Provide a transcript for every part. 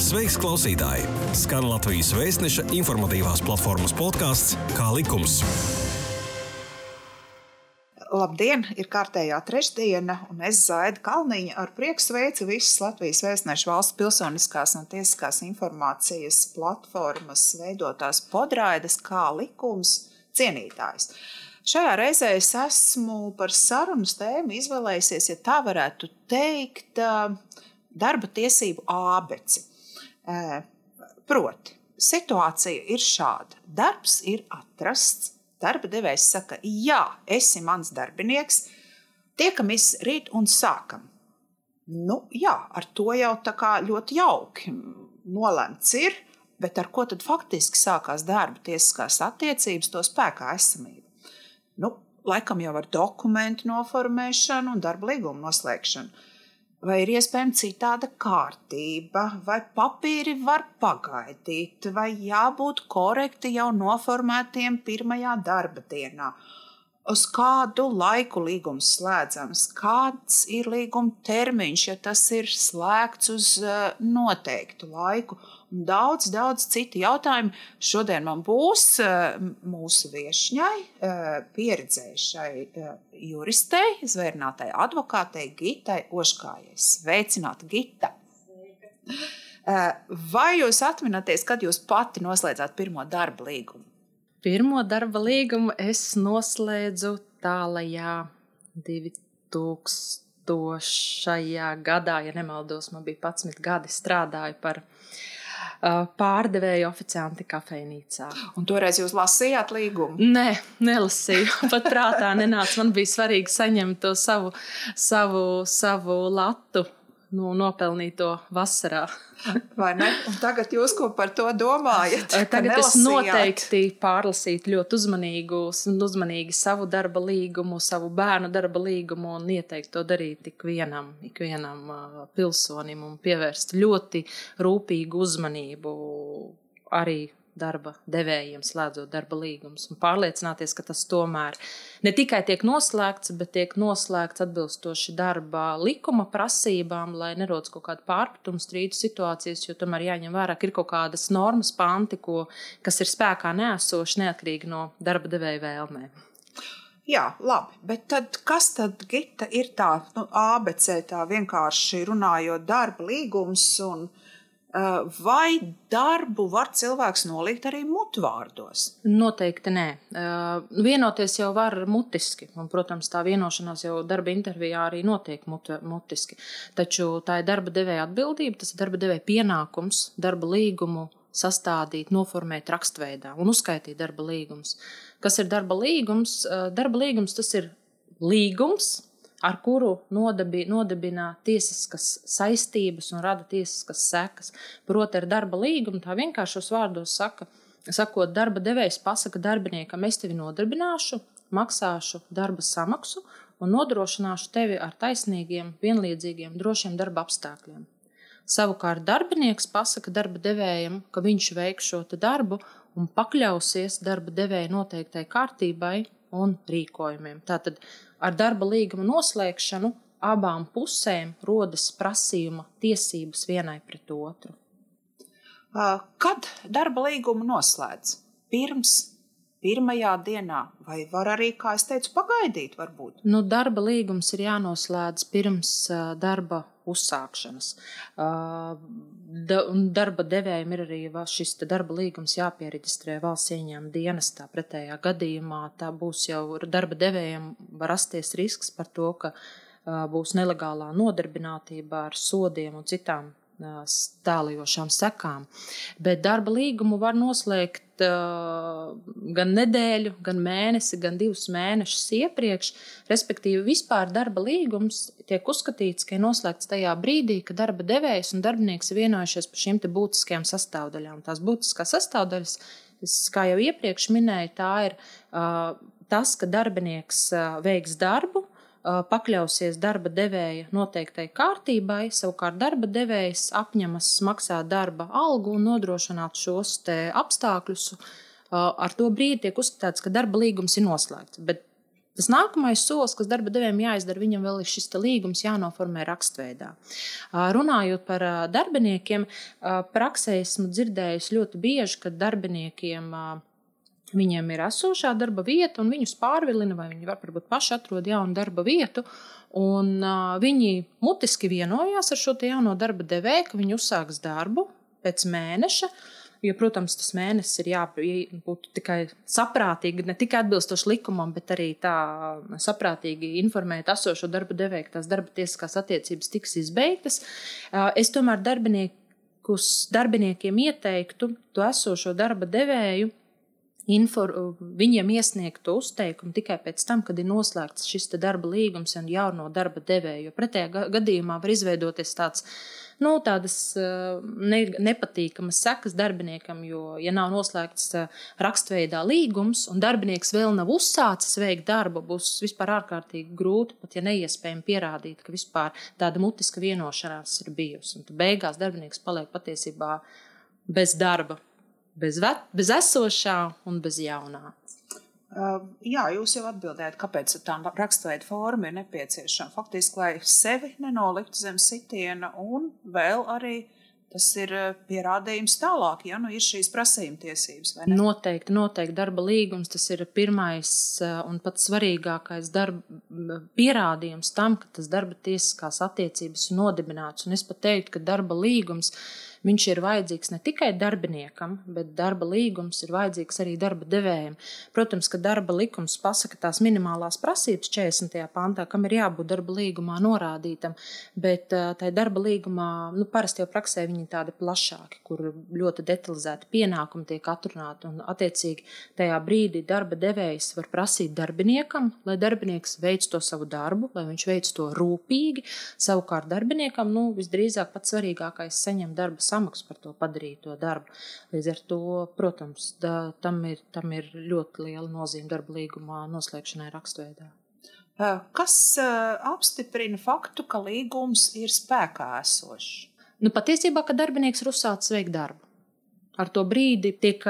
Sveiks, klausītāji! Skan Latvijas vēstneša informatīvās platformas podkāsts Kā likums. Labdien! Ir kārtējā trešdiena, un es Zaida Kalniņa ar prieku sveicu visus Latvijas vēstnešu valsts pilsoniskās un tiesiskās informācijas platformas veidotās podraidas kā likums cienītājs. Šajā reizē es esmu par sarunas tēmu izvēlējusies, ja tā varētu teikt, darba tiesību ābeci. Proti, situācija ir šāda. Darbs ir atrasts. Darba devējs saka, jā, esi mans darbinieks, tiekamies rīt un sākam. Nu, jā, ar to jau tā kā ļoti jauki nolemts ir, bet ar ko tad faktiski sākās darba tiesiskās attiecības, to spēkā esamība? Nu, laikam jau ar dokumentu noformēšanu un darba līgumu noslēgšanu vai ir iespējama citāda kārtība, vai papīri var pagaidīt, vai jābūt korekti jau noformētiem pirmajā darba dienā. Uz kādu laiku līgums slēdzams, kāds ir līguma termiņš, ja tas ir slēgts uz eh, noteiktu laiku, daudz, daudz citu jautājumu. Šodien man būs eh, mūsu viesņai, eh, pieredzējušai eh, juristei, zvērnātai advokātei Gitai Oškājai. Sveicināta, Gita! Vai jūs atminaties, kad jūs pati noslēdzāt pirmo darba līgumu? Pirmo darba līgumu es noslēdzu tālajā 2000. gadā, ja nemaldos, man bija 11 gadi, strādāju par uh, Uh, pārdevēju oficianti kafejnīcā. Un toreiz jūs lasījāt līgumu? Nē, nelasīju. Pat prātā nenāca. Man bija svarīgi saņemt to savu, savu, savu latu nu, nopelnīto vasarā. Vai ne? Un tagad jūs ko par to domājat? Tagad es noteikti pārlasītu ļoti uzmanīgu, uzmanīgi savu darba līgumu, savu bērnu darba līgumu un ieteiktu to darīt ikvienam, ikvienam uh, pilsonim un pievērst ļoti rūpīgu uzmanību arī darba devējiem, slēdzot darba līgumus, un pārliecināties, ka tas tomēr ne tikai tiek noslēgts, bet tiek noslēgts atbilstoši darba likuma prasībām, lai nerodas kaut kāda pārpratuma strīdu situācijas, jo tomēr jāņem vērā, ka ir kaut kādas normas, panti, ko, kas ir spēkā neesoši neatkarīgi no darba devēja vēlmēm. Jā, labi, bet tad, kas tad Gita, ir tā nu, ABC, tā vienkārši runājot, darba līgums un vai darbu var cilvēks nolikt arī mutvārdos? Noteikti nē. Eh, vienoties jau var mutiski, un, protams, tā vienošanās jau darba intervijā arī notiek mut, mutiski. Taču tā ir darba devēja atbildība, tas ir darba devēja pienākums darba līgumu sastādīt, noformēt rakstveidā un uzskaitīt darba līgumus. Kas ir darba līgums? Eh, darba līgums tas ir līgums, ar kuru nodabi, nodibina tiesiskas saistības un rada tiesiskas sekas. Proti, ar darba līgumu tā vienkāršos vārdos saka, sakot, darba devējs pasaka darbiniekam, es tevi nodarbināšu, maksāšu darba samaksu un nodrošināšu tevi ar taisnīgiem, vienlīdzīgiem, drošiem darba apstākļiem. Savukārt darbinieks pasaka darba devējam, ka viņš veiks šo darbu un pakļausies darba devēja noteiktai kārtībai un rīkojumiem. Tātad ar darba līguma noslēgšanu abām pusēm rodas prasījuma tiesības vienai pret otru. Kad darba līgumu noslēdz? Pirms pirmajā dienā, vai var arī, kā es teicu, pagaidīt? Varbūt? Nu, darba līgums ir jānoslēdz pirms darba uzsākšanas. Da, darba devējiem ir arī šis darba līgums jāpiereģistrē valsts ieņēmuma dienestā. Pretējā gadījumā tā būs jau darba devējiem var rasties risks par to, ka būs nelegālā nodarbinātība ar sodiem un citām tālajošām sekām. Bet darba līgumu var noslēgt uh, gan nedēļu, gan mēnesi, gan divus mēnešus iepriekš. Respektīvi, vispār darba līgums tiek uzskatīts, ka ir noslēgts tajā brīdī, kad darba devējs un darbinieks ir vienojušies par šīm būtiskajām sastāvdaļām. Tās būtiskās sastāvdaļas, kā jau iepriekš minēju, tā ir uh, tas, ka darbinieks uh, veiks darbu pakļausies darba devēja noteiktai kārtībai, savukārt darba devējs apņemas maksāt darba algu un nodrošināt šos apstākļus. Ar to brīdi tiek uzskatīts, ka darba līgums ir noslēgts. Bet Tas nākamais solis, kas darba devējiem jāizdara, viņam vēl ir šis līgums jānoformē rakstveidā. Runājot par darbiniekiem, praksē esmu dzirdējis ļoti bieži, ka darbiniekiem viņiem ir esošā darba vieta, un viņus pārvilina, vai viņi varbūt paši atrod jaunu darba vietu. Un, uh, viņi mutiski vienojās ar šo jauno darba devēju, ka viņi uzsāks darbu pēc mēneša. Jo, protams, tas mēnesis ir jābūt tikai saprātīgi, ne tikai atbilstoši likumam, bet arī tā saprātīgi informēt esošo darba devēju, ka tās darba tiesiskās attiecības tiks izbeigtas. Es tomēr darbiniekus, darbiniekiem ieteiktu to esošo darba devēju infor, viņiem iesniegt to uzteikumu tikai pēc tam, kad ir noslēgts šis darba līgums un jauno darba devēju. Jo pretējā gadījumā var izveidoties tāds nu, tādas eh, ne, nepatīkamas sekas darbiniekam, jo, ja nav noslēgts eh, rakstveidā līgums un darbinieks vēl nav uzsācis veikt darbu, būs vispār ārkārtīgi grūti, pat ja neiespējami pierādīt, ka vispār tāda mutiska vienošanās ir bijusi. Un beigās darbinieks paliek patiesībā bez darba, bez, ve, bez esošā un bez jaunā. Uh, jā, jūs jau atbildējāt, kāpēc tā rakstveida forma ir nepieciešama. Faktiski, lai sevi nenoliktu zem sitiena, un vēl arī tas ir uh, pierādījums tālāk, ja nu ir šīs prasījuma tiesības. Noteikti, noteikti darba līgums tas ir pirmais uh, un pats svarīgākais darba pierādījums tam, ka tas darba tiesiskās attiecības ir nodibināts. Un es pat teiktu, ka darba līgums ir Viņš ir vajadzīgs ne tikai darbiniekam, bet darba līgums ir vajadzīgs arī darba devējiem. Protams, ka darba likums pasaka tās minimālās prasības 40. pantā, kam ir jābūt darba līgumā norādītam, bet tajā darba līgumā nu, parasti jau praksē viņi ir tādi plašāki, kur ļoti detalizēti pienākumi tiek atrunāti. Un, attiecīgi, tajā brīdī darba devējs var prasīt darbiniekam, lai darbinieks veic to savu darbu, lai viņš veic to rūpīgi. Savukārt darbiniekam nu, visdrīzāk pats svarīgākais saņem darba samaksu par to padarīto darbu. Līdz ar to, protams, da, tam, ir, tam ir ļoti liela nozīme darba līgumā noslēgšanai rakstveidā. Kas apstiprina faktu, ka līgums ir spēkā esošs? Nu, patiesībā, ka darbinieks ir uzsācis veikt darbu. Ar to brīdi tiek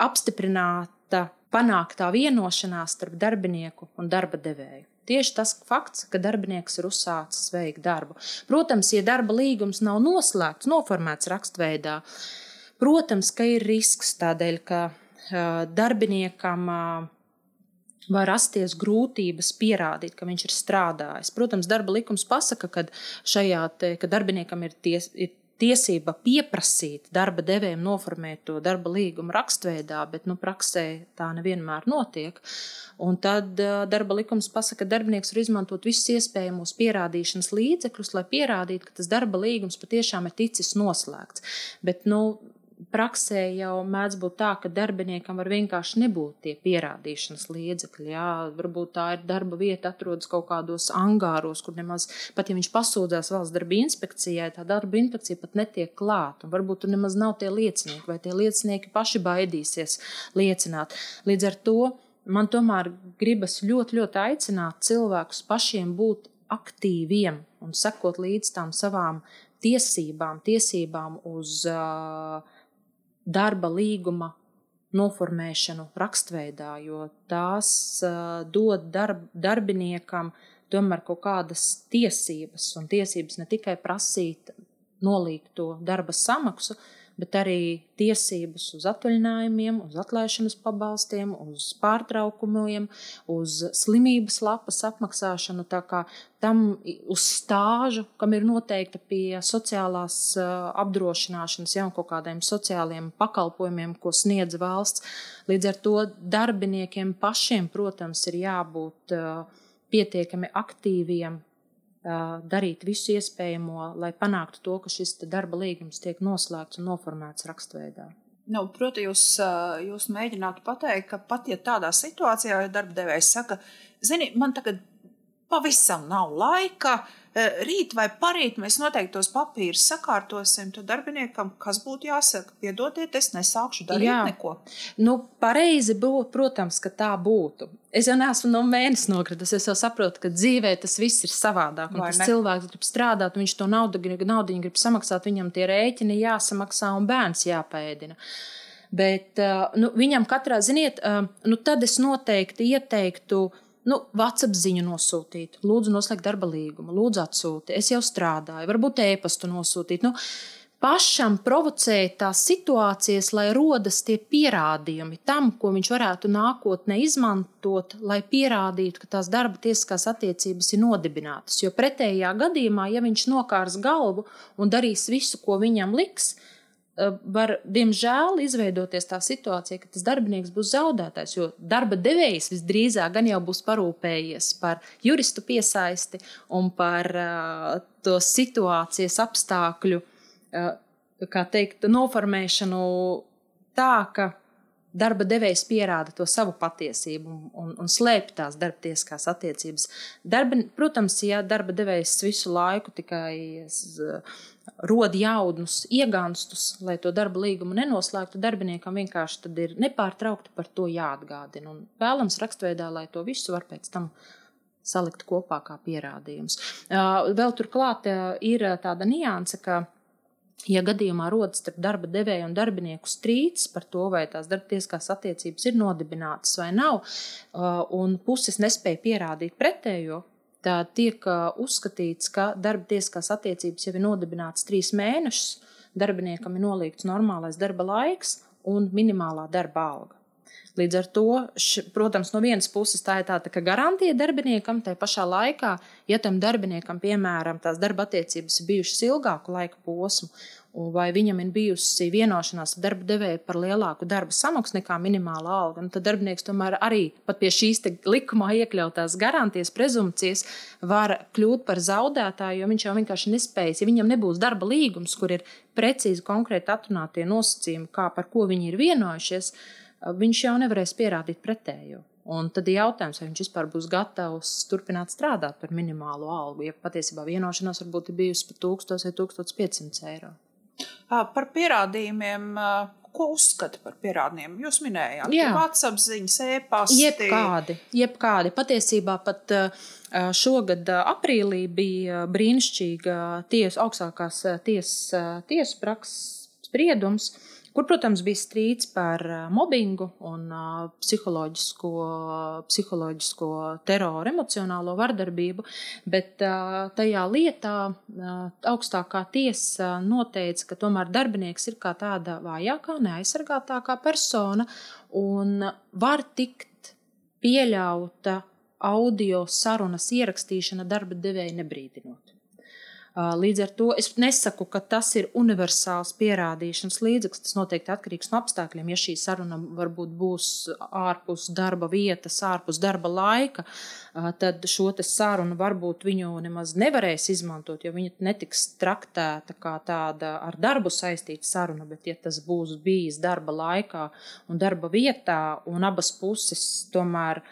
apstiprināta panāktā vienošanās starp darbinieku un darba devēju. Tieši tas fakts, ka darbinieks ir uzsācis veikt darbu. Protams, ja darba līgums nav noslēgts, noformēts rakstveidā, protams, ka ir risks tādēļ, ka uh, darbiniekam uh, var rasties grūtības pierādīt, ka viņš ir strādājis. Protams, darba likums pasaka, ka šajā te, ka darbiniekam ir, ties, ir tiesība pieprasīt darba devējiem noformēt to darba līgumu rakstveidā, bet nu, praksē tā nevienmēr notiek. Un tad darba likums pasaka, ka darbinieks var izmantot visus iespējamos pierādīšanas līdzekļus, lai pierādītu, ka tas darba līgums patiešām ir ticis noslēgts. Bet, nu, praksē jau mēdz būt tā, ka darbiniekam var vienkārši nebūt tie pierādīšanas līdzekļi. Jā, varbūt tā ir darba vieta, atrodas kaut kādos angāros, kur nemaz, pat ja viņš pasūdzās valsts darba inspekcijai, tā darba inspekcija pat netiek klāta. Varbūt tur nemaz nav tie liecinieki, vai tie liecinieki paši baidīsies liecināt. Līdz ar to man tomēr gribas ļoti, ļoti aicināt cilvēkus pašiem būt aktīviem un sekot līdz tām savām tiesībām, tiesībām uz uh, darba līguma noformēšanu rakstveidā, jo tās uh, dod darb, darbiniekam tomēr kaut kādas tiesības, un tiesības ne tikai prasīt nolīgt to darba samaksu, bet arī tiesības uz atvaļinājumiem, uz atlaišanas pabalstiem, uz pārtraukumiem, uz slimības lapas apmaksāšanu. Tā kā tam uz stāžu, kam ir noteikta pie sociālās apdrošināšanas, jau kaut kādiem sociāliem pakalpojumiem, ko sniedz valsts. Līdz ar to darbiniekiem pašiem, protams, ir jābūt pietiekami aktīviem darīt visu iespējamo, lai panāktu to, ka šis darba līgums tiek noslēgts un noformēts rakstveidā. Nu, Protams, jūs, jūs mēģinātu pateikt, ka pat ja tādā situācijā, ja darba devējs saka, zini, man tagad pavisam nav laika, Eh, rīt vai parīt mēs noteikti tos papīrus sakārtosim, tad darbiniekam, kas būtu jāsaka, piedodiet, es nesākšu darīt Jā. neko. Nu, pareizi būtu, protams, ka tā būtu. Es jau neesmu no mēneša nokritis. Es jau saprotu, ka dzīvē tas viss ir savādāk. Tas cilvēks grib strādāt, viņš to naudu, naudu grib samaksāt, viņam tie rēķini jāsamaksā un bērns jāpēdina. Bet uh, nu, viņam katrā, ziniet, uh, nu, tad es noteikti ieteiktu nu, WhatsApp ziņu nosūtīt, lūdzu, noslēgt darba līgumu, lūdzu, atsūtīt. Es jau strādāju, varbūt e-pastu nosūtīt. Nu, pašam provocēt tās situācijas, lai rodas tie pierādījumi tam, ko viņš varētu nākotnē izmantot, lai pierādītu, ka tās darba tiesiskās attiecības ir nodibinātas. Jo pretējā gadījumā, ja viņš nokārs galvu un darīs visu, ko viņam liks, eh, var, diemžēl, izveidoties tā situācija, ka tas darbinieks būs zaudētājs. Jo darba devējs visdrīzāk gan jau būs parūpējies par juristu piesaisti un par uh, to situācijas apstākļu uh, kā teikt, noformēšanu tā, ka darba devējs pierāda to savu patiesību un, un, un slēpj tās darba tiesiskās attiecības. Darba, protams, ja darba devējs visu laiku tikai rod jaunus iegānstus, lai to darba līgumu nenoslēgtu, darbiniekam vienkārši ir nepārtraukti par to jāatgādina. Un vēlams rakstveidā, lai to visu var pēc tam salikt kopā kā pierādījums. Vēl turklāt ir tāda nianse, ka Ja gadījumā rodas starp darba devēju un darbinieku strīds par to, vai tās darbtieskās attiecības ir nodibinātas vai nav, uh, un puses nespēja pierādīt pretējo, tad tiek uh, uzskatīts, ka darba tieskās attiecības jau ir nodibinātas trīs mēnešus, darbiniekam ir nolīgts normālais darba laiks un minimālā darba alga. Līdz ar to, š, protams, no vienas puses tā ir tāda tā garantija darbiniekam, tai pašā laikā, ja tam darbiniekam, piemēram, tās darba attiecības ir bijušas ilgāku laika posmu, vai viņam ir bijusi vienošanās ar darba devēju par lielāku darba samaksu nekā minimāla alga, nu, tad darbinieks tomēr arī pie šīs likumā iekļautās garantijas, prezumcijas var kļūt par zaudētāju, jo viņš jau vienkārši nespējas. Ja viņam nebūs darba līgums, kur ir precīzi konkrēti atrunātie nosacījumi, kā par ko viņi ir vienojušies, viņš jau nevarēs pierādīt pretējo. Un tad ir jautājums, vai viņš vispār būs gatavs turpināt strādāt par minimālo algu, ja patiesībā vienošanās varbūt ir bijusi par 1000 vai 1500 eiro. Par pierādījumiem, ko uzskata par pierādījumiem? Jūs minējāt, ka WhatsApp ziņas, e-pasta. Jebkādi, jebkādi. Patiesībā pat šogad aprīlī bija brīnišķīga ties, augstākās tiesas tiesu prakses spriedums kur, protams, bija strīds par mobbingu un psiholoģisko, psiholoģisko teroru, emocionālo vardarbību, bet tajā lietā augstākā tiesa noteica, ka tomēr darbinieks ir kā tāda vājākā, neaizsargātākā persona un var tikt pieļauta audio sarunas ierakstīšana darba devēja nebrīdinot. Līdz ar to es nesaku, ka tas ir universāls pierādīšanas līdzeklis. Tas noteikti atkarīgs no apstākļiem. Ja šī saruna varbūt būs ārpus darba vietas, ārpus darba laika, tad šo sarunu varbūt viņu nemaz nevarēs izmantot, jo viņa netiks traktēta kā tāda ar darbu saistīta saruna. Bet, ja tas būs bijis darba laikā un darba vietā, un abas puses tomēr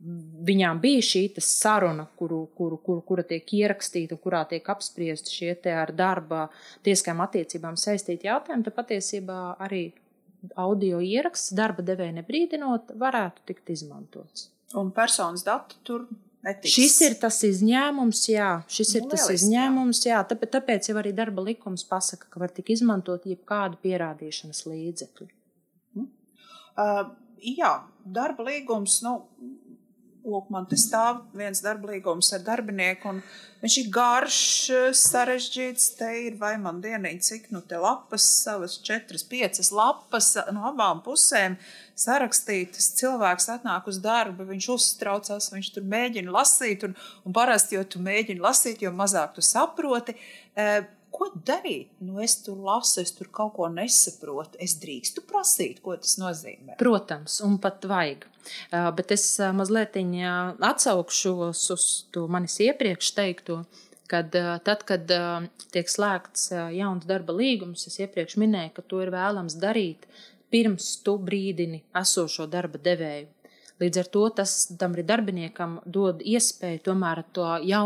viņām bija šī saruna, kuru, kuru, kuru, kura tiek ierakstīta, kurā tiek apspriesti šie ar darba tieskām attiecībām saistīti jautājumi, tad patiesībā arī audio ieraksts darba devēja nebrīdinot varētu tikt izmantots. Un personas dati tur netiks. Šis ir tas izņēmums, jā, šis nu, ir tas lieliski, izņēmums, jā. Tāpēc, tāpēc jau arī darba likums pasaka, ka var tik izmantot jebkādu pierādīšanas līdzekli. Mm. Uh, jā, darba līgums, nu, lūk, man te stāv viens darba līgums ar darbinieku, un viņš ir garš, sarežģīts. Te ir vai man dienīgi, cik nu te lapas, savas četras, piecas lapas no abām pusēm sarakstītas. Cilvēks atnāk uz darbu, viņš uztraucās, viņš tur mēģina lasīt, un, un parasti, jo tu mēģini lasīt, jo mazāk tu saproti. Uh, ko darīt? Nu, es tur lasu, es tur kaut ko nesaprotu. Es drīkstu prasīt, ko tas nozīmē. Protams, un pat vajag. Uh, bet es uh, mazliet atsaukšos uz to manis iepriekš teikto. Kad, uh, tad, kad tiek slēgts jauns darba līgums, es iepriekš minēju, ka to ir vēlams darīt pirms tu brīdini esošo darba devēju. Līdz ar to tas tam darbiniekam dod iespēju tomēr to jau,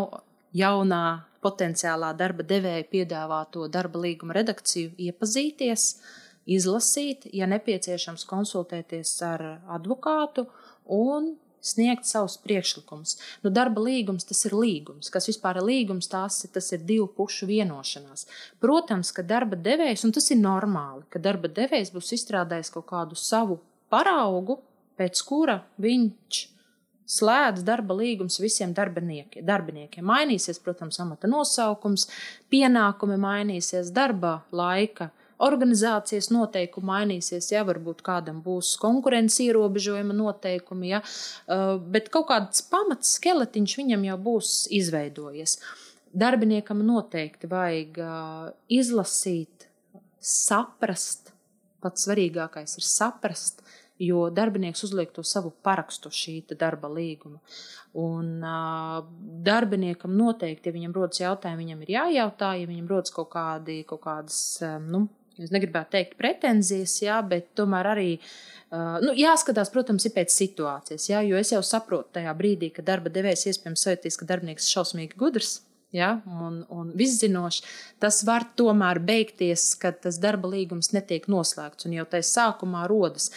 jaunā potenciālā darba devēja piedāvāto darba līguma redakciju iepazīties, izlasīt, ja nepieciešams, konsultēties ar advokātu un sniegt savus priekšlikumus. Nu, darba līgums tas ir līgums. Kas vispār ir līgums, tās, tas ir divu pušu vienošanās. Protams, ka darba devējs, un tas ir normāli, ka darba devējs būs izstrādājis kaut kādu savu paraugu pēc kura viņš slēdz darba līgums visiem darbiniekiem. Mainīsies, protams, amata nosaukums, pienākumi mainīsies, darba laika. Organizācijas noteikumi mainīsies, ja varbūt kādam būs konkurences ierobežojuma noteikumi, ja, uh, bet kaut kāds pamats skeletiņš viņam jau būs izveidojies. Darbiniekam noteikti vajag uh, izlasīt, saprast, pats svarīgākais ir saprast, jo darbinieks uzliek to savu parakstu šī darba līguma. Un uh, darbiniekam noteikti, ja viņam rodas jautājumi, viņam ir jājautā, ja viņam rodas kaut, kādi, kaut kādas, nu, es negribētu teikt pretenzijas, jā, bet tomēr arī. Uh, nu, jāskatās, protams, ir pēc situācijas, jā, jo es jau saprotu tajā brīdī, ka darba devējs iespējams sajūtīs, ka darbinieks ir šausmīgi gudrs, ja, un, un viszinošs, tas var tomēr beigties, kad tas darba līgums netiek noslēgts. Un jau tajā sākumā rodas.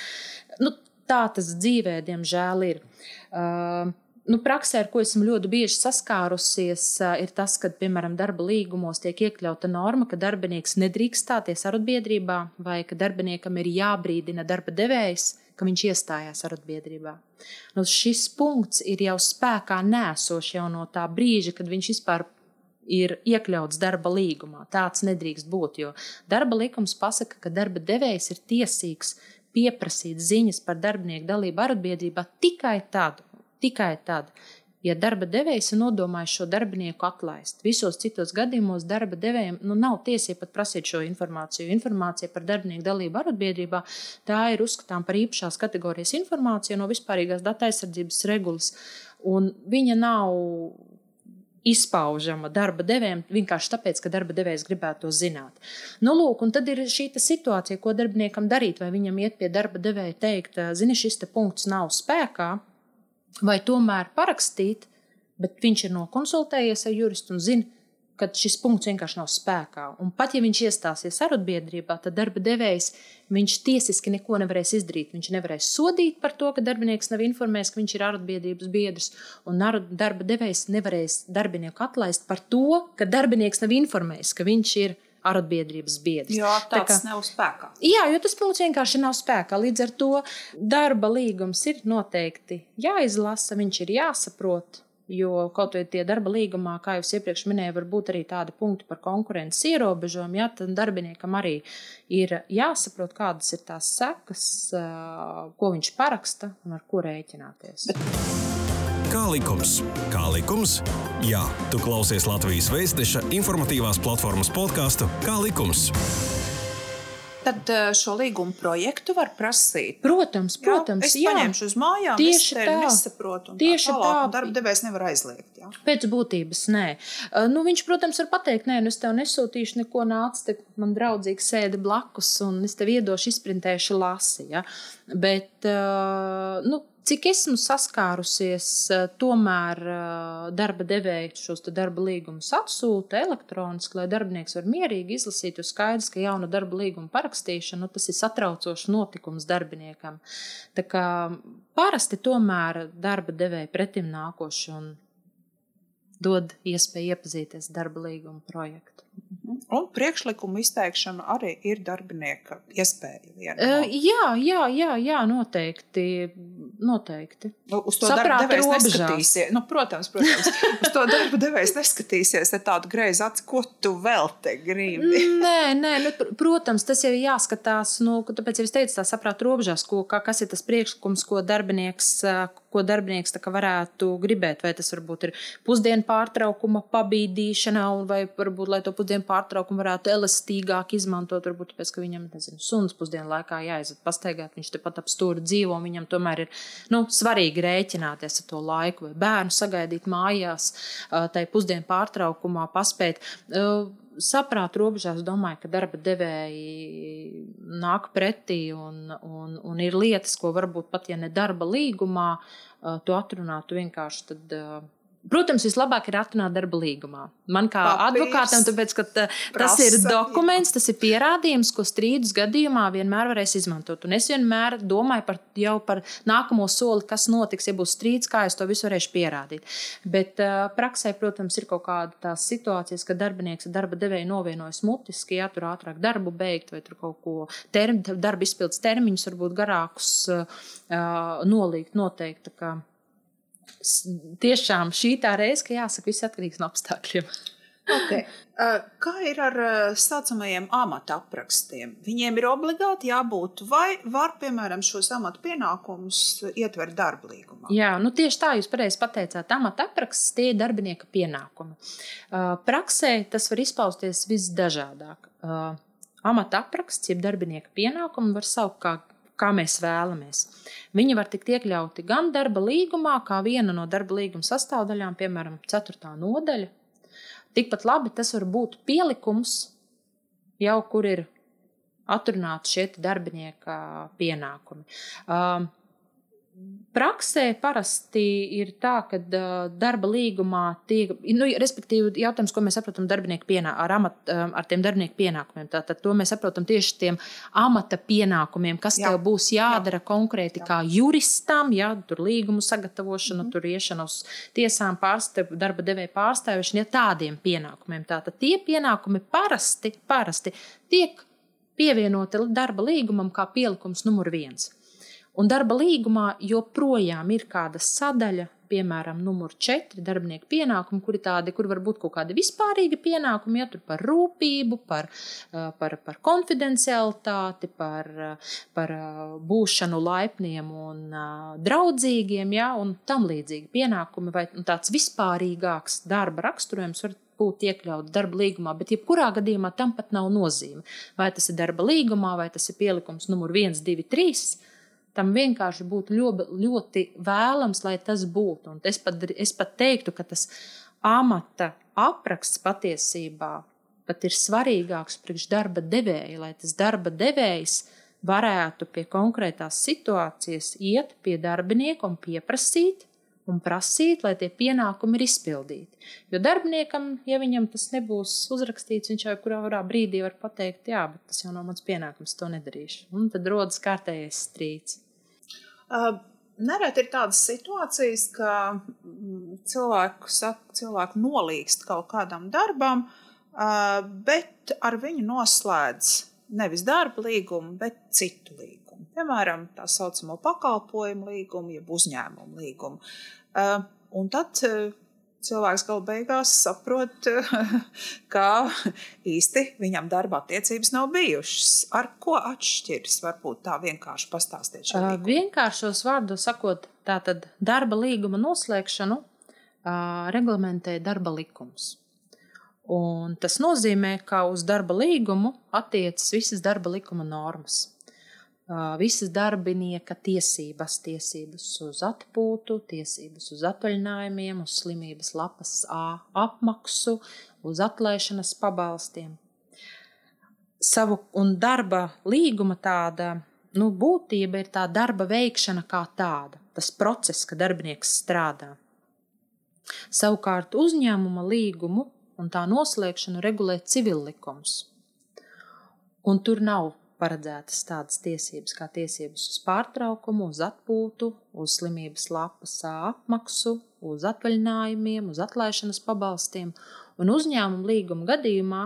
Nu, tā tas dzīvē, diemžēl, ir. Uh, nu, praksē, ar ko esmu ļoti bieži saskārusies, ir tas, ka, piemēram, darba līgumos tiek iekļauta norma, ka darbinieks nedrīkst stāties arotbiedrībā vai ka darbiniekam ir jābrīdina darba devējs, ka viņš iestājās arotbiedrībā. Nu, šis punkts ir jau spēkā nēsošs jau no tā brīža, kad viņš vispār ir iekļauts darba līgumā. Tāds nedrīkst būt, jo darba likums pasaka, ka darba devējs ir tiesīgs pieprasīt ziņas par darbinieku dalību arotbiedrībā tikai tad, tikai tad, ja darba devējs ir nodomājis šo darbinieku atlaist. Visos citos gadījumos darba devējiem nu, nav tiesība pat prasīt šo informāciju. Informācija par darbinieku dalību arotbiedrībā tā ir uzskatām par īpašās kategorijas informāciju no vispārīgās datu aizsardzības regulas. Un viņa nav izpaužama darba devējiem vienkārši tāpēc, ka darba devējs gribētu to zināt. Nu, lūk, un tad ir šī situācija, ko darbiniekam darīt. Vai viņam iet pie darba devēja teikt, zini, šis te punkts nav spēkā, vai tomēr parakstīt, bet viņš ir nokonsultējies ar juristu un zina, ka šis punkts vienkārši nav spēkā. Un pat ja viņš iestāsies arotbiedrībā, tad darba devējs viņš tiesiski neko nevarēs izdarīt. Viņš nevarēs sodīt par to, ka darbinieks nav informējis, ka viņš ir arotbiedrības biedrs, un darba devējs nevarēs darbinieku atlaist par to, ka darbinieks nav informējis, ka viņš ir arotbiedrības biedrs. Jo kā, nav spēkā. Jā, jo tas punkts vienkārši nav spēkā. Līdz ar to darba līgums ir noteikti jāizlasa, viņš ir jāsaprot. Jo kaut vai tie darba līgumā, kā jau iepriekš minēju, var būt arī tādi punkti par konkurences ierobežojumu. Ja, tad darbiniekam arī ir jāsaprot, kādas ir tās sekas, ko viņš paraksta un ar ko rēķināties. Kā likums? Kā likums? Jā, tu klausies Latvijas Vēstneša informatīvās platformas podkāstu Kā likums? Tad eh, šo līgumu projektu var prasīt. Protams, protams. Jā, es jā. paņemšu uz mājām, tieši tā. Nesaprotu, tieši tā. tā. Darba devējs nevar aizliegt. Jā. Pēc būtības nē. Uh, nu, viņš, protams, var pateikt, nē, nu es tev nesūtīšu neko nāc, te man draudzīgi sēdi blakus un es tev iedošu izprintēšu lasi. Ja? Bet, uh, nu, Cik esmu saskārusies, eh, tomēr eh, darba devēji šos darba līgumus atsūta elektroniski, lai darbinieks var mierīgi izlasīt. Jo skaidrs, ka jauna darba līguma parakstīšana nu, tas ir satraucošs notikums darbiniekam. Tā kā parasti tomēr darba devēji pretim nākoši un dod iespēju iepazīties ar darba līguma projektu. Un priekšlikumu izteikšana arī ir darbinieka iespēja. Uh, jā, jā, jā, jā, noteikti. Noteikti. Nu, uz to darba devējs neskatīsies. Nu, protams, protams uz to darba devējs neskatīsies ar tādu greizu acu, ko tu vēl te gribi. nē, nē, nu, protams, tas jau ir jāskatās. Nu, tāpēc jau es teicu, tā saprāt robežās, ko, kā, kas ir tas priekšlikums, ko darbinieks, ko darbinieks varētu gribēt. Vai tas varbūt ir pusdienu pārtraukuma pabīdīšana, vai varbūt, lai to pusdienu pārtraukumu varētu elastīgāk izmantot. Varbūt tāpēc, ka viņam, nezinu, suns pusdienu laikā jāiziet pastaigāt, viņš tepat ap stūri dzīvo, viņam tomēr ir nu, svarīgi rēķināties ar to laiku, vai bērnu sagaidīt mājās, tai pusdienu pārtraukumā paspēt saprāta robežās domāju, ka darba devēji nāk pretī un, un, un ir lietas, ko varbūt pat ja ne darba līgumā, tu atrunātu vienkārši tad Protams, vislabāk ir atrunāt darba līgumā. Man kā Papīrs, advokātam, tāpēc, ka tā, tas prasa, ir dokuments, tas ir pierādījums, ko strīdus gadījumā vienmēr varēs izmantot. Un es vienmēr domāju par, jau par nākamo soli, kas notiks, ja būs strīds, kā es to visu varēšu pierādīt. Bet uh, praksē, protams, ir kaut kāda tās situācijas, ka darbinieks ar darba devēju novienojas mutiski, ja tur ātrāk darbu beigt vai tur kaut ko term, darba izpildes termiņus, varbūt garākus uh, uh, nolikt noteikti. Tiešām šī tā reize, ka jāsaka, viss atkarīgs no apstākļiem. Okay. Uh, Kā ir ar tā saucamajiem amata aprakstiem? Viņiem ir obligāti jābūt, vai var, piemēram, šos amata pienākumus ietvert darba līgumā? Jā, nu tieši tā jūs pareizi pateicāt. Amata apraksts tie ir darbinieka pienākumi. Uh, Praksē tas var izpausties visdažādāk. Amata apraksts, jeb darbinieka pienākumi var saukt kā, kā mēs vēlamies. Viņi var tikt iekļauti gan darba līgumā, kā viena no darba līguma sastāvdaļām, piemēram, 4. nodaļa. Tikpat labi tas var būt pielikums, jau kur ir atrunāti šie darbinieka pienākumi. Um, Praksē parasti ir tā, ka darba līgumā tiek, nu, respektīvi, jautājums, ko mēs saprotam darbinieku pienā, ar, amat, ar tiem darbinieku pienākumiem. Tātad to mēs saprotam tieši tiem amata pienākumiem, kas Jā. tev būs jādara Jā. konkrēti Jā. kā juristam, ja tur līgumu sagatavošana, mm tur iešana uz tiesām, pārstāv, darba devēja pārstāvēšana, ja tādiem pienākumiem. Tātad tie pienākumi parasti, parasti tiek pievienoti darba līgumam kā pielikums numur viens. Un darba līgumā joprojām ir kāda sadaļa, piemēram, numur 4, darbinieku pienākumi, kur ir tādi, kur var būt kaut kādi vispārīgi pienākumi, ja tur par rūpību, par, uh, par, par konfidencialitāti, par, uh, par uh, būšanu laipniem un draudzīgiem, ja, un tam līdzīgi pienākumi, vai tāds vispārīgāks darba raksturojums var būt iekļauts darba līgumā, bet jebkurā gadījumā tam pat nav nozīme. Vai tas ir darba līgumā, vai tas ir pielikums numur 1, 2, 3 tam vienkārši būtu ļoti, ļoti vēlams, lai tas būtu. Un es pat, es pat teiktu, ka tas amata apraksts patiesībā pat ir svarīgāks priekš darba devēja, lai tas darba devējs varētu pie konkrētās situācijas iet pie darbinieka un pieprasīt. Un prasīt, lai tie pienākumi ir izpildīti. Jo darbiniekam, ja viņam tas nebūs uzrakstīts, viņš jau kurā brīdī var pateikt, jā, bet tas jau nav mans pienākums, to nedarīšu. Un tad rodas kārtējais strīds. Nereti ir tādas situācijas, ka mm, cilvēku, saka, cilvēku nolīgst kaut kādam darbam, bet ar viņu noslēdz nevis darba līgumu, bet citu līgumu. Piemēram, tā saucamo pakalpojumu līgumu, jeb uzņēmumu līgumu. Un tad cilvēks galu beigās saprot, ka īsti viņam darba attiecības nav bijušas. Ar ko atšķiras? Varbūt tā vienkārši pastāstiet Uh, vienkāršos vārdos sakot, tātad darba līguma noslēgšanu uh, reglamentē darba likums. Un tas nozīmē, ka uz darba līgumu attiecas visas darba likuma normas. Visas darbinieka tiesības, tiesības uz atpūtu, tiesības uz atvaļinājumiem, uz slimības lapas A apmaksu, uz atlaišanas pabalstiem. Savu un darba līguma tāda nu, būtība ir tā darba veikšana kā tāda, tas process, ka darbinieks strādā. Savukārt uzņēmuma līgumu un tā noslēgšanu regulē civillikums. Un tur nav paredzētas tādas tiesības kā tiesības uz pārtraukumu, uz atpūtu, uz slimības lapas apmaksu, uz atvaļinājumiem, uz atlaišanas pabalstiem. Un uzņēmuma līguma gadījumā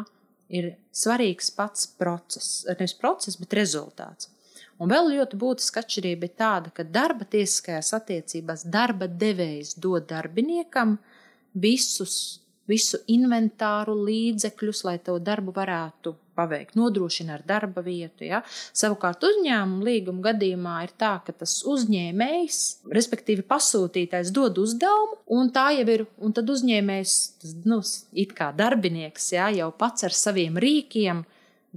ir svarīgs pats process, nevis process, bet rezultāts. Un vēl ļoti būtiska atšķirība ir tāda, ka darba tiesiskajās attiecībās darba devējs dod darbiniekam visus, visu inventāru, līdzekļus, lai to darbu varētu paveikt, nodrošina ar darba vietu. Ja? Savukārt uzņēmuma līguma gadījumā ir tā, ka tas uzņēmējs, respektīvi pasūtītājs, dod uzdevumu, un tā jau ir, un tad uzņēmējs, tas, nu, kā darbinieks, ja, jau pats ar saviem rīkiem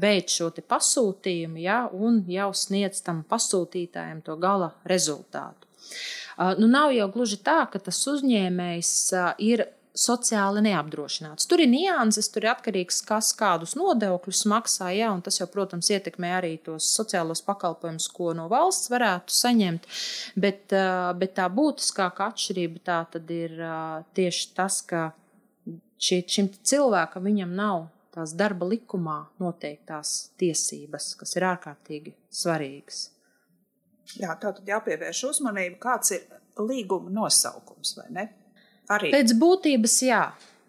veic šo pasūtījumu, ja, un jau sniedz tam pasūtītājam to gala rezultātu. Nu, nav jau gluži tā, ka tas uzņēmējs ir sociāli neapdrošināts. Tur ir nianses, tur ir atkarīgs, kas kādus nodokļus maksā, jā, un tas jau, protams, ietekmē arī tos sociālos pakalpojumus, ko no valsts varētu saņemt. Bet, bet tā būtiskākā atšķirība tā tad ir tieši tas, ka šī, šim cilvēkam viņam nav tās darba likumā noteiktās tiesības, kas ir ārkārtīgi svarīgas. Jā, tā tad jāpievērš uzmanība, kāds ir līguma nosaukums, vai ne? Arī. Pēc būtības, jā.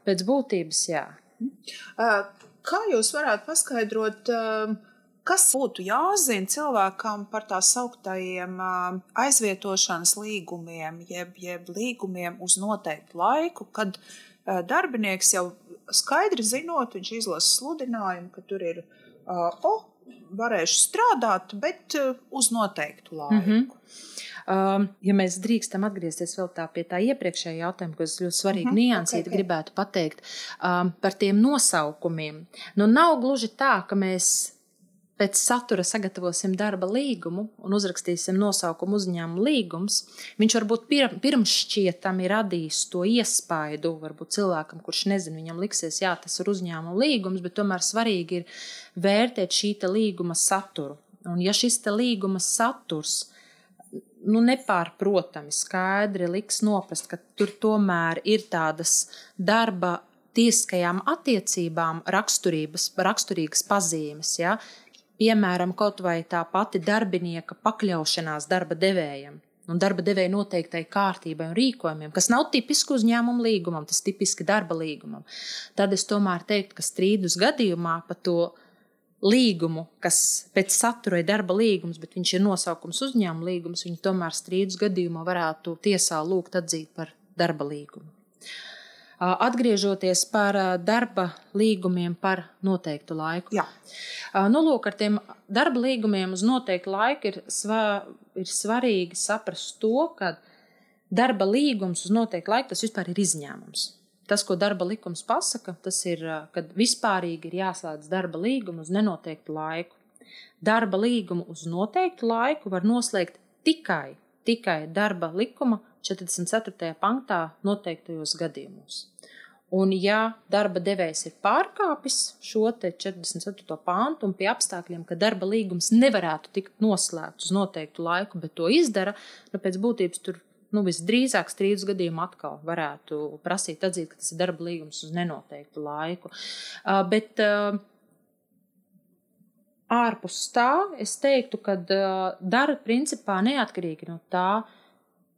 Pēc būtības, jā. Kā jūs varētu paskaidrot, kas būtu jāzina cilvēkam par tā sauktajiem aizvietošanas līgumiem, jeb, jeb līgumiem uz noteiktu laiku, kad darbinieks jau skaidri zinot, viņš izlasa sludinājumu, ka tur ir, o, varēšu strādāt, bet uz noteiktu laiku. Mm -hmm. Um, ja mēs drīkstam atgriezties vēl tā pie tā iepriekšējā jautājuma, kas ļoti svarīgi mm -hmm. niansīt, okay, okay. gribētu pateikt um, par tiem nosaukumiem. Nu, nav gluži tā, ka mēs pēc satura sagatavosim darba līgumu un uzrakstīsim nosaukumu uzņēmuma līgums, viņš varbūt pir, pirms šķietami radīs to iespaidu, varbūt cilvēkam, kurš nezina, viņam liksies, jā, tas ir uzņēmuma līgums, bet tomēr svarīgi ir vērtēt šī līguma saturu. Un ja šis līguma saturs nu, nepārprotami skaidri liks noprast, ka tur tomēr ir tādas darba tiesiskajām attiecībām raksturīgas pazīmes. Ja? Piemēram, kaut vai tā pati darbinieka pakļaušanās darba devējam. Un darba devēja noteiktai kārtībai un rīkojumiem, kas nav tipiski uzņēmuma līgumam, tas tipiski darba līgumam. Tad es tomēr teiktu, ka strīdus gadījumā par to līgumu, kas pēc satura ir darba līgums, bet viņš ir nosaukums uzņēmuma līgums, viņi tomēr strīdus gadījumā varētu tiesā lūgt atzīt par darba līgumu. Atgriežoties par darba līgumiem par noteiktu laiku. Jā. Nu, lūk, ar tiem darba līgumiem uz noteiktu laiku ir, sva, ir svarīgi saprast to, ka darba līgums uz noteiktu laiku tas vispār ir izņēmums. Tas, ko darba likums pasaka, tas ir, ka vispārīgi ir jāslēdz darba līguma uz nenoteiktu laiku. Darba līgumu uz noteiktu laiku var noslēgt tikai, tikai darba likuma 44. pantā noteiktajos gadījumos. Un, ja darba devējs ir pārkāpis šo 44. pāntu un pie apstākļiem, ka darba līgums nevarētu tikt noslēgts uz noteiktu laiku, bet to izdara, nu, pēc būtības tur nu, visdrīzāk strīdus gadījumā atkal varētu prasīt atzīt, ka tas ir darba līgums uz nenoteiktu laiku. Uh, bet uh, ārpus tā es teiktu, ka uh, dara principā neatkarīgi no tā,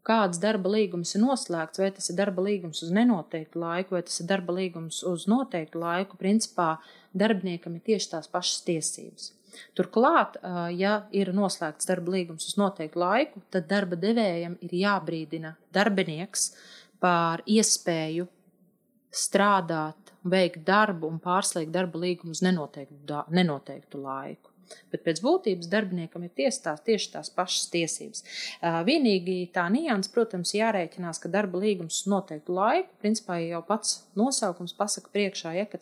kāds darba līgums ir noslēgts, vai tas ir darba līgums uz nenoteiktu laiku, vai tas ir darba līgums uz noteiktu laiku, principā darbiniekam ir tieši tās pašas tiesības. Turklāt, ja ir noslēgts darba līgums uz noteiktu laiku, tad darba devējam ir jābrīdina darbinieks par iespēju strādāt, veikt darbu un pārslēgt darba līgumu uz nenoteiktu, nenoteiktu laiku. Bet pēc būtības darbiniekam ir ties tās, tieši tās pašas tiesības. Vienīgi tā nianses, protams, jārēķinās, ka darba līgums noteiktu laiku, principā jau pats nosaukums pasaka priekšā, ja, ka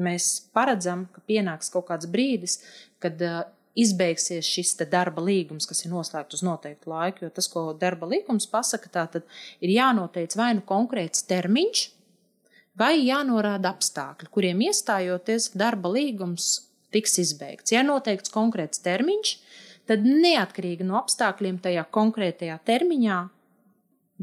mēs paredzam, ka pienāks kaut kāds brīdis, kad izbeigsies šis darba līgums, kas ir noslēgts uz noteiktu laiku. Jo tas, ko darba līgums pasaka, tā ir jānoteic vai nu konkrēts termiņš, vai jānorāda apstākļi, kuriem iestājoties darba līgums tiks izbeigts. Ja noteikts konkrēts termiņš, tad neatkarīgi no apstākļiem tajā konkrētajā termiņā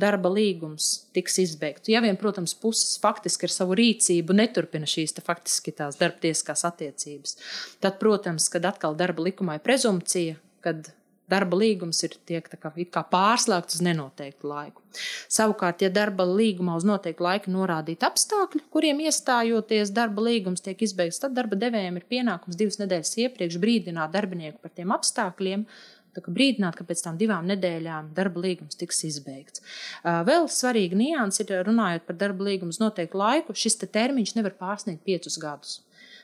darba līgums tiks izbeigts. Ja vien, protams, puses faktiski ar savu rīcību neturpina šīs te faktiski tās darbtieskās attiecības, tad, protams, kad atkal darba likumā ir prezumcija, kad darba līgums ir tiek kā, kā pārslēgts uz nenoteiktu laiku. Savukārt, ja darba līgumā uz noteiktu laiku norādīti apstākļi, kuriem iestājoties darba līgums tiek izbeigts, tad darba devējiem ir pienākums divas nedēļas iepriekš brīdināt darbinieku par tiem apstākļiem, brīdināt, ka pēc tam divām nedēļām darba līgums tiks izbeigts. Vēl svarīga nianses ir runājot par darba līgumu uz noteiktu laiku. Šis te termiņš nevar pārsniegt piecus gadus.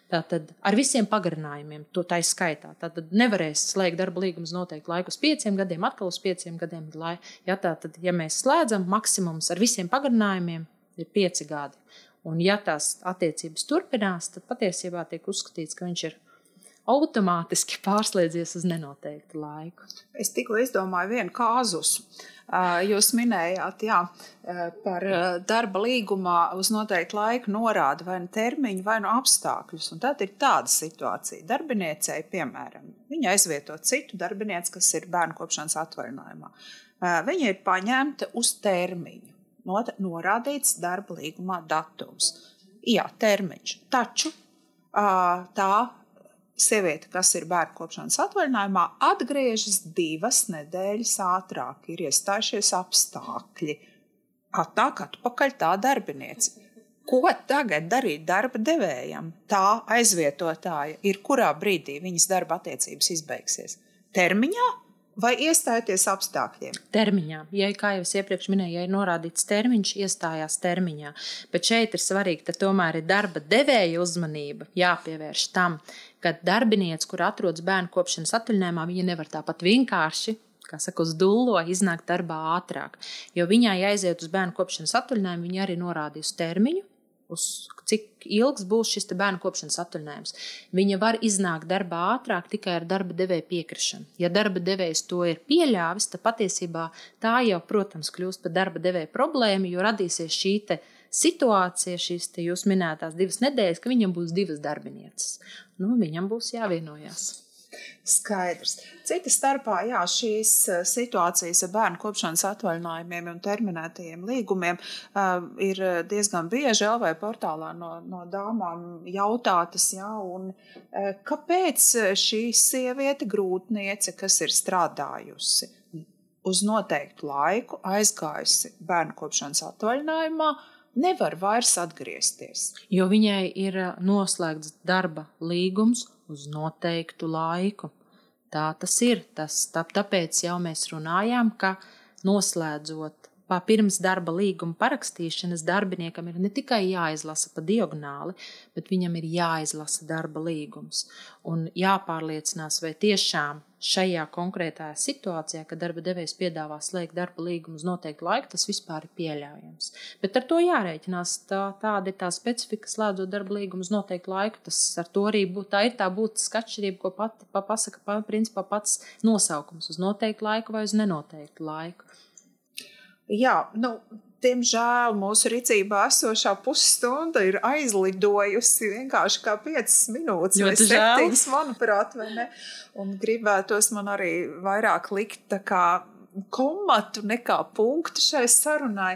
Tātad ar visiem pagarinājumiem, to tā ir skaitā. Tātad nevarēs slēgt darba līgumu uz noteiktu laiku uz pieciem gadiem, atkal uz pieciem gadiem. Lai, ja, tātad, ja mēs slēdzam, maksimums ar visiem pagarinājumiem ir pieci gadi. Un, ja tās attiecības turpinās, tad patiesībā tiek uzskatīts, ka viņš ir automātiski pārslēdzies uz nenoteiktu laiku. Es tikko izdomāju vienu kāzus. Jūs minējāt, jā, par darba līgumā uz noteiktu laiku norāda vai nu termiņu, vai nu apstākļus. Un tad ir tāda situācija. Darbiniecei, piemēram, viņa aizvieto citu darbinieci, kas ir bērnu kopšanas atvaļinājumā. Viņa ir paņemta uz termiņu. Norādīts darba līgumā datums. Jā, termiņš. Taču tā sieviete, kas ir bērnu kopšanas atvaļinājumā, atgriežas divas nedēļas ātrāk, ir iestājušies apstākļi. Atnāk atpakaļ tā darbiniece. Ko tagad darīt darba devējam? Tā aizvietotāja ir kurā brīdī viņas darba attiecības izbeigsies? Termiņā vai iestājoties apstākļiem? Termiņā. Ja, kā jau es iepriekš minēju, ja ir norādīts termiņš, iestājās termiņā. Bet šeit ir svarīgi, ka tomēr ir darba devēja uzmanība jāpievērš tam, ka darbiniece, kur atrodas bērnu kopšanas atvaļinājumā, viņa nevar tāpat vienkārši kā saka, uz dullo iznākt darbā ātrāk. Jo viņai aiziet uz bērnu kopšanas atvaļinājumu, viņa arī norādījusi termiņu, uz cik ilgs būs šis bērnu kopšanas atvaļinājums. Viņa var iznākt darbā ātrāk tikai ar darba devēja piekrišanu. Ja darba devējs to ir pieļāvis, tad patiesībā tā jau, protams, kļūst par darba devēja problēmu, jo radīsies šī situācija, šīs jūs minētās divas nedēļas, ka viņam būs divas darbinieces. Nu, viņam būs jāvienojas. Skaidrs. Cita starpā, jā, šīs eh, situācijas ar bērnu kopšanas atvaļinājumiem un terminētajiem līgumiem uh, ir diezgan bieži LV portālā no, no dāmām jautātas, jā, un uh, kāpēc šī sieviete grūtniece, kas ir strādājusi uz noteiktu laiku, aizgājusi bērnu kopšanas atvaļinājumā, nevar vairs atgriezties. Jo viņai ir noslēgts darba līgums uz noteiktu laiku. Tā tas ir. Tas, tā, tāpēc jau mēs runājām, ka noslēdzot pirms darba līguma parakstīšanas darbiniekam ir ne tikai jāizlasa pa diagonāli, bet viņam ir jāizlasa darba līgums. Un jāpārliecinās, vai tiešām šajā konkrētajā situācijā, kad darba devējs piedāvā slēgt darba līgumu uz noteiktu laiku, tas vispār ir pieļaujams. Bet ar to jārēķinās. Tā, tāda ir tā specifika, slēdzot darba līgumu uz noteiktu laiku. Tas ar to arī būt, tā ir tā būtiska atšķirība, ko pati pa, pasaka pa, principā pats nosaukums uz noteiktu laiku vai uz nenoteiktu laiku. Jā, nu, Diemžēl mūsu rīcībā esošā pusstunda ir aizlidojusi vienkārši kā 5 minūtes vai 7, manuprāt, vai ne? Un gribētos man arī vairāk likt komatu nekā punktu šai sarunai.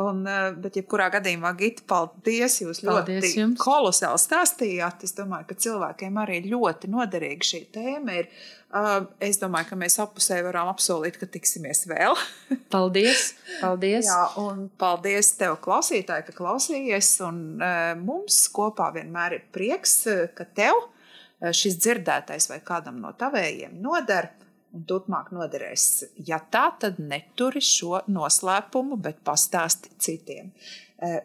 Un, eh, bet, jebkurā gadījumā, Gita, paldies! Jūs paldies ļoti jums. kolosāli stāstījāt. Es domāju, ka cilvēkiem arī ļoti noderīga šī tēma ir. Uh, es domāju, ka mēs apusēji varam apsolīt, ka tiksimies vēl. paldies! paldies. Jā, un paldies tev, klausītāji, ka klausījies. Un, uh, mums kopā vienmēr ir prieks, ka tev šis dzirdētais vai kādam no tavējiem noder un turpmāk noderēs. Ja tā, tad neturi šo noslēpumu, bet pastāsti citiem.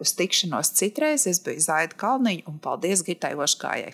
Uz tikšanos citreiz es biju Zaida Kalniņa un paldies Gitai Oškājai.